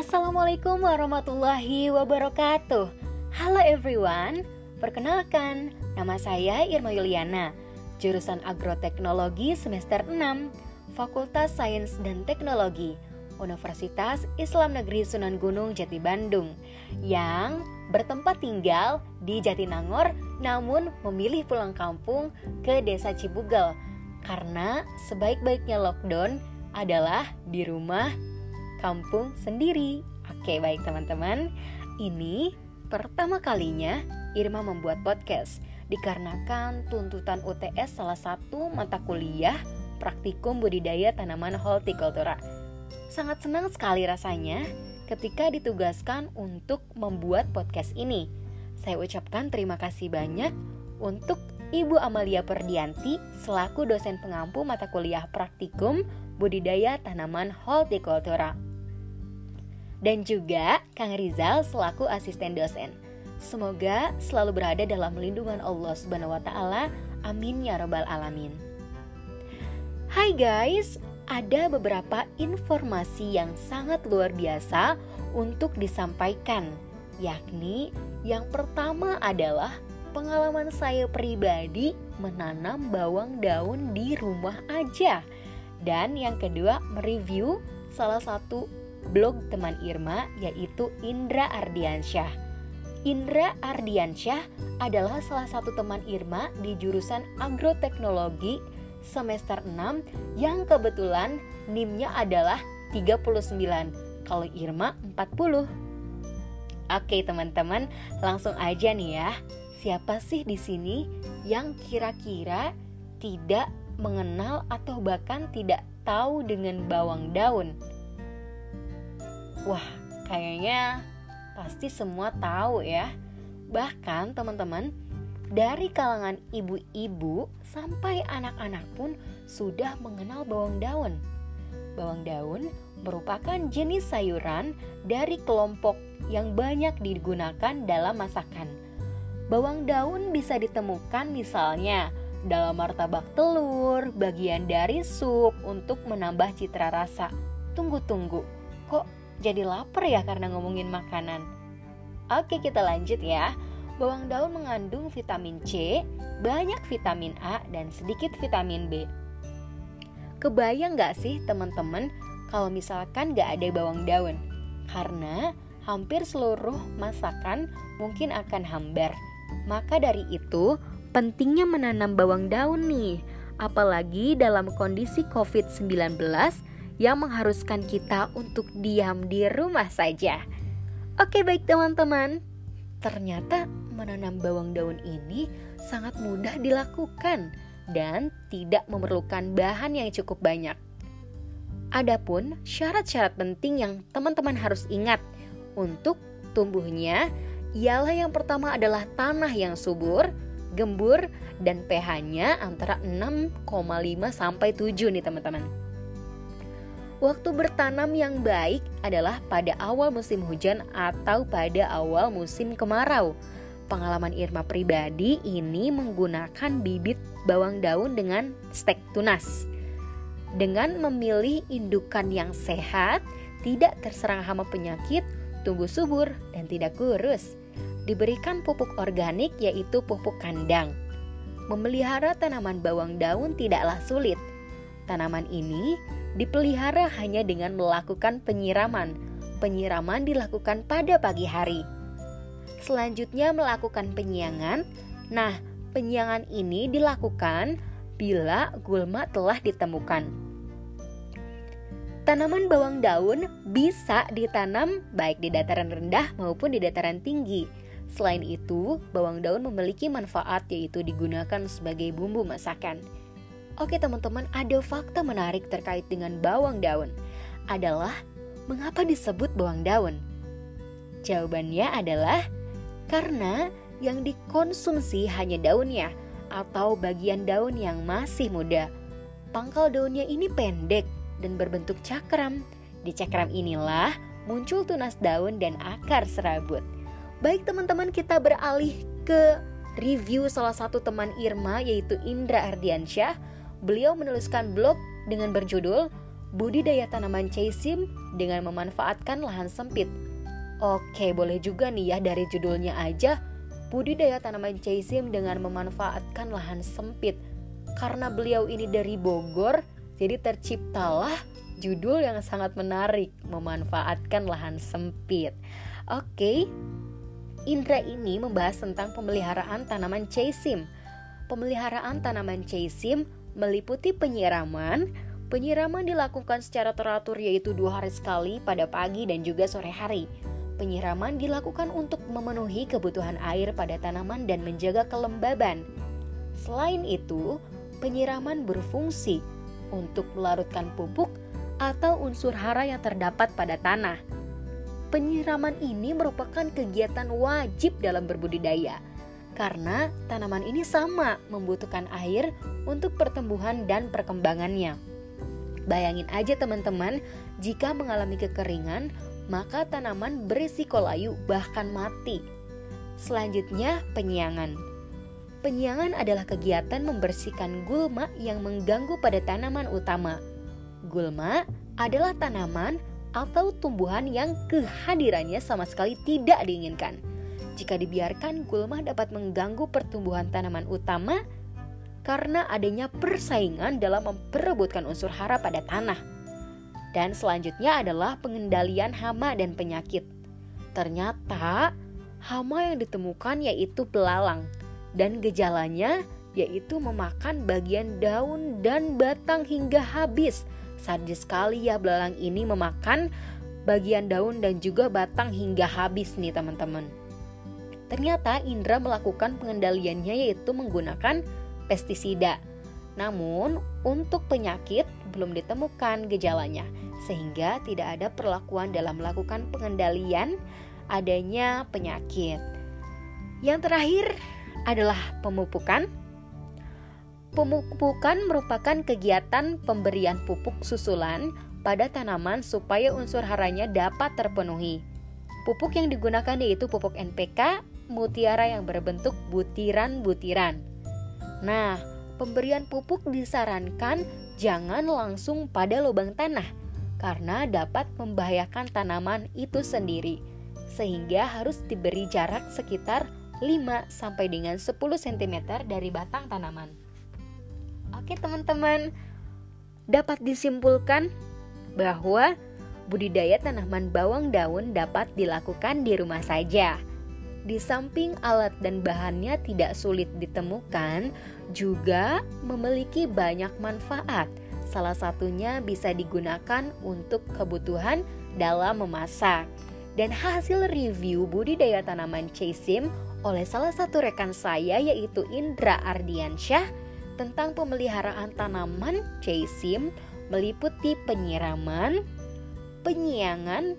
Assalamualaikum warahmatullahi wabarakatuh. Halo everyone Perkenalkan, nama saya Irma Yuliana Jurusan Agroteknologi semester 6 Fakultas Sains dan Teknologi Universitas Islam Negeri Sunan Gunung Jati Bandung Yang bertempat tinggal di Jatinangor Namun memilih pulang kampung ke desa Cibugel Karena sebaik-baiknya lockdown adalah di rumah kampung sendiri. Oke, baik teman-teman. Ini pertama kalinya Irma membuat podcast dikarenakan tuntutan UTS salah satu mata kuliah praktikum budidaya tanaman hortikultura. Sangat senang sekali rasanya ketika ditugaskan untuk membuat podcast ini. Saya ucapkan terima kasih banyak untuk Ibu Amalia Perdianti selaku dosen pengampu mata kuliah praktikum budidaya tanaman hortikultura dan juga Kang Rizal selaku asisten dosen. Semoga selalu berada dalam lindungan Allah Subhanahu wa taala. Amin ya rabbal alamin. Hai guys, ada beberapa informasi yang sangat luar biasa untuk disampaikan, yakni yang pertama adalah pengalaman saya pribadi menanam bawang daun di rumah aja. Dan yang kedua, mereview salah satu blog teman Irma yaitu Indra Ardiansyah. Indra Ardiansyah adalah salah satu teman Irma di jurusan agroteknologi semester 6 yang kebetulan NIM-nya adalah 39, kalau Irma 40. Oke teman-teman, langsung aja nih ya. Siapa sih di sini yang kira-kira tidak mengenal atau bahkan tidak tahu dengan bawang daun? Wah, kayaknya pasti semua tahu ya. Bahkan teman-teman, dari kalangan ibu-ibu sampai anak-anak pun sudah mengenal bawang daun. Bawang daun merupakan jenis sayuran dari kelompok yang banyak digunakan dalam masakan. Bawang daun bisa ditemukan misalnya dalam martabak telur, bagian dari sup untuk menambah citra rasa. Tunggu-tunggu, kok jadi lapar ya karena ngomongin makanan. Oke, kita lanjut ya. Bawang daun mengandung vitamin C, banyak vitamin A, dan sedikit vitamin B. Kebayang gak sih teman-teman kalau misalkan gak ada bawang daun? Karena hampir seluruh masakan mungkin akan hambar. Maka dari itu, pentingnya menanam bawang daun nih. Apalagi dalam kondisi COVID-19 yang mengharuskan kita untuk diam di rumah saja. Oke, baik teman-teman. Ternyata menanam bawang daun ini sangat mudah dilakukan dan tidak memerlukan bahan yang cukup banyak. Adapun syarat-syarat penting yang teman-teman harus ingat untuk tumbuhnya ialah yang pertama adalah tanah yang subur, gembur, dan pH-nya antara 6,5 sampai 7 nih teman-teman. Waktu bertanam yang baik adalah pada awal musim hujan atau pada awal musim kemarau. Pengalaman Irma pribadi ini menggunakan bibit bawang daun dengan stek tunas. Dengan memilih indukan yang sehat, tidak terserang hama penyakit, tumbuh subur, dan tidak kurus. Diberikan pupuk organik yaitu pupuk kandang. Memelihara tanaman bawang daun tidaklah sulit. Tanaman ini dipelihara hanya dengan melakukan penyiraman. Penyiraman dilakukan pada pagi hari. Selanjutnya melakukan penyiangan. Nah, penyiangan ini dilakukan bila gulma telah ditemukan. Tanaman bawang daun bisa ditanam baik di dataran rendah maupun di dataran tinggi. Selain itu, bawang daun memiliki manfaat yaitu digunakan sebagai bumbu masakan. Oke teman-teman, ada fakta menarik terkait dengan bawang daun. Adalah mengapa disebut bawang daun? Jawabannya adalah karena yang dikonsumsi hanya daunnya atau bagian daun yang masih muda. Pangkal daunnya ini pendek dan berbentuk cakram. Di cakram inilah muncul tunas daun dan akar serabut. Baik teman-teman kita beralih ke review salah satu teman Irma yaitu Indra Ardiansyah Beliau menuliskan blog dengan berjudul budidaya tanaman chaisim dengan memanfaatkan lahan sempit. Oke, boleh juga nih ya dari judulnya aja budidaya tanaman chaisim dengan memanfaatkan lahan sempit. Karena beliau ini dari Bogor, jadi terciptalah judul yang sangat menarik, memanfaatkan lahan sempit. Oke, Indra ini membahas tentang pemeliharaan tanaman chaisim. Pemeliharaan tanaman chaisim meliputi penyiraman, Penyiraman dilakukan secara teratur yaitu dua hari sekali pada pagi dan juga sore hari. Penyiraman dilakukan untuk memenuhi kebutuhan air pada tanaman dan menjaga kelembaban. Selain itu, penyiraman berfungsi untuk melarutkan pupuk atau unsur hara yang terdapat pada tanah. Penyiraman ini merupakan kegiatan wajib dalam berbudidaya karena tanaman ini sama membutuhkan air untuk pertumbuhan dan perkembangannya. Bayangin aja teman-teman, jika mengalami kekeringan, maka tanaman berisiko layu bahkan mati. Selanjutnya, penyiangan. Penyiangan adalah kegiatan membersihkan gulma yang mengganggu pada tanaman utama. Gulma adalah tanaman atau tumbuhan yang kehadirannya sama sekali tidak diinginkan. Jika dibiarkan, gulma dapat mengganggu pertumbuhan tanaman utama, karena adanya persaingan dalam memperebutkan unsur hara pada tanah. Dan selanjutnya adalah pengendalian hama dan penyakit. Ternyata hama yang ditemukan yaitu belalang dan gejalanya yaitu memakan bagian daun dan batang hingga habis. Sadis sekali ya belalang ini memakan bagian daun dan juga batang hingga habis nih teman-teman. Ternyata Indra melakukan pengendaliannya yaitu menggunakan pestisida. Namun, untuk penyakit belum ditemukan gejalanya, sehingga tidak ada perlakuan dalam melakukan pengendalian adanya penyakit. Yang terakhir adalah pemupukan. Pemupukan merupakan kegiatan pemberian pupuk susulan pada tanaman supaya unsur haranya dapat terpenuhi. Pupuk yang digunakan yaitu pupuk NPK, mutiara yang berbentuk butiran-butiran. Nah, pemberian pupuk disarankan jangan langsung pada lubang tanah karena dapat membahayakan tanaman itu sendiri. Sehingga harus diberi jarak sekitar 5 sampai dengan 10 cm dari batang tanaman. Oke, teman-teman. Dapat disimpulkan bahwa budidaya tanaman bawang daun dapat dilakukan di rumah saja di samping alat dan bahannya tidak sulit ditemukan, juga memiliki banyak manfaat. Salah satunya bisa digunakan untuk kebutuhan dalam memasak. Dan hasil review budidaya tanaman Chaisim oleh salah satu rekan saya yaitu Indra Ardiansyah tentang pemeliharaan tanaman Chaisim meliputi penyiraman, penyiangan,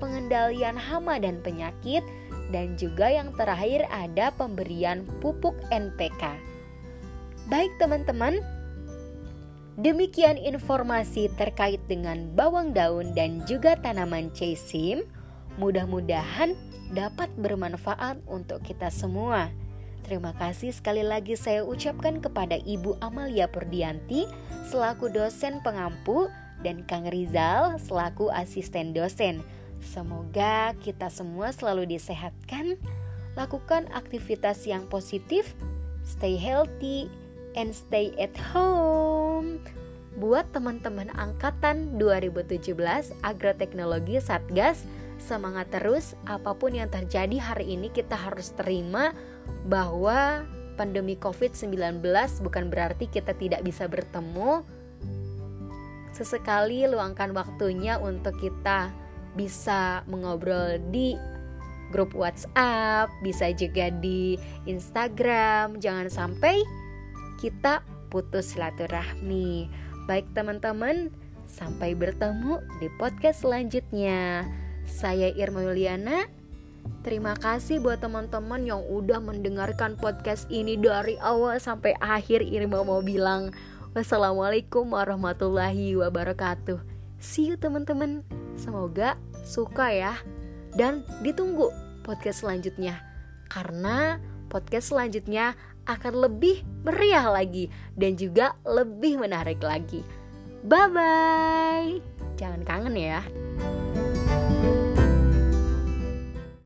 pengendalian hama dan penyakit, dan juga yang terakhir ada pemberian pupuk NPK. Baik teman-teman, demikian informasi terkait dengan bawang daun dan juga tanaman cesim. Mudah-mudahan dapat bermanfaat untuk kita semua. Terima kasih sekali lagi saya ucapkan kepada Ibu Amalia Purdianti selaku dosen pengampu dan Kang Rizal selaku asisten dosen. Semoga kita semua selalu disehatkan, lakukan aktivitas yang positif, stay healthy, and stay at home. Buat teman-teman angkatan 2017 Agroteknologi Satgas, semangat terus apa pun yang terjadi hari ini kita harus terima bahwa pandemi COVID-19 bukan berarti kita tidak bisa bertemu. Sesekali luangkan waktunya untuk kita bisa mengobrol di grup WhatsApp, bisa juga di Instagram. Jangan sampai kita putus silaturahmi. Baik teman-teman, sampai bertemu di podcast selanjutnya. Saya Irma Yuliana. Terima kasih buat teman-teman yang udah mendengarkan podcast ini dari awal sampai akhir. Irma mau bilang wassalamualaikum warahmatullahi wabarakatuh. See you teman-teman. Semoga suka ya dan ditunggu podcast selanjutnya karena podcast selanjutnya akan lebih meriah lagi dan juga lebih menarik lagi. Bye bye. Jangan kangen ya.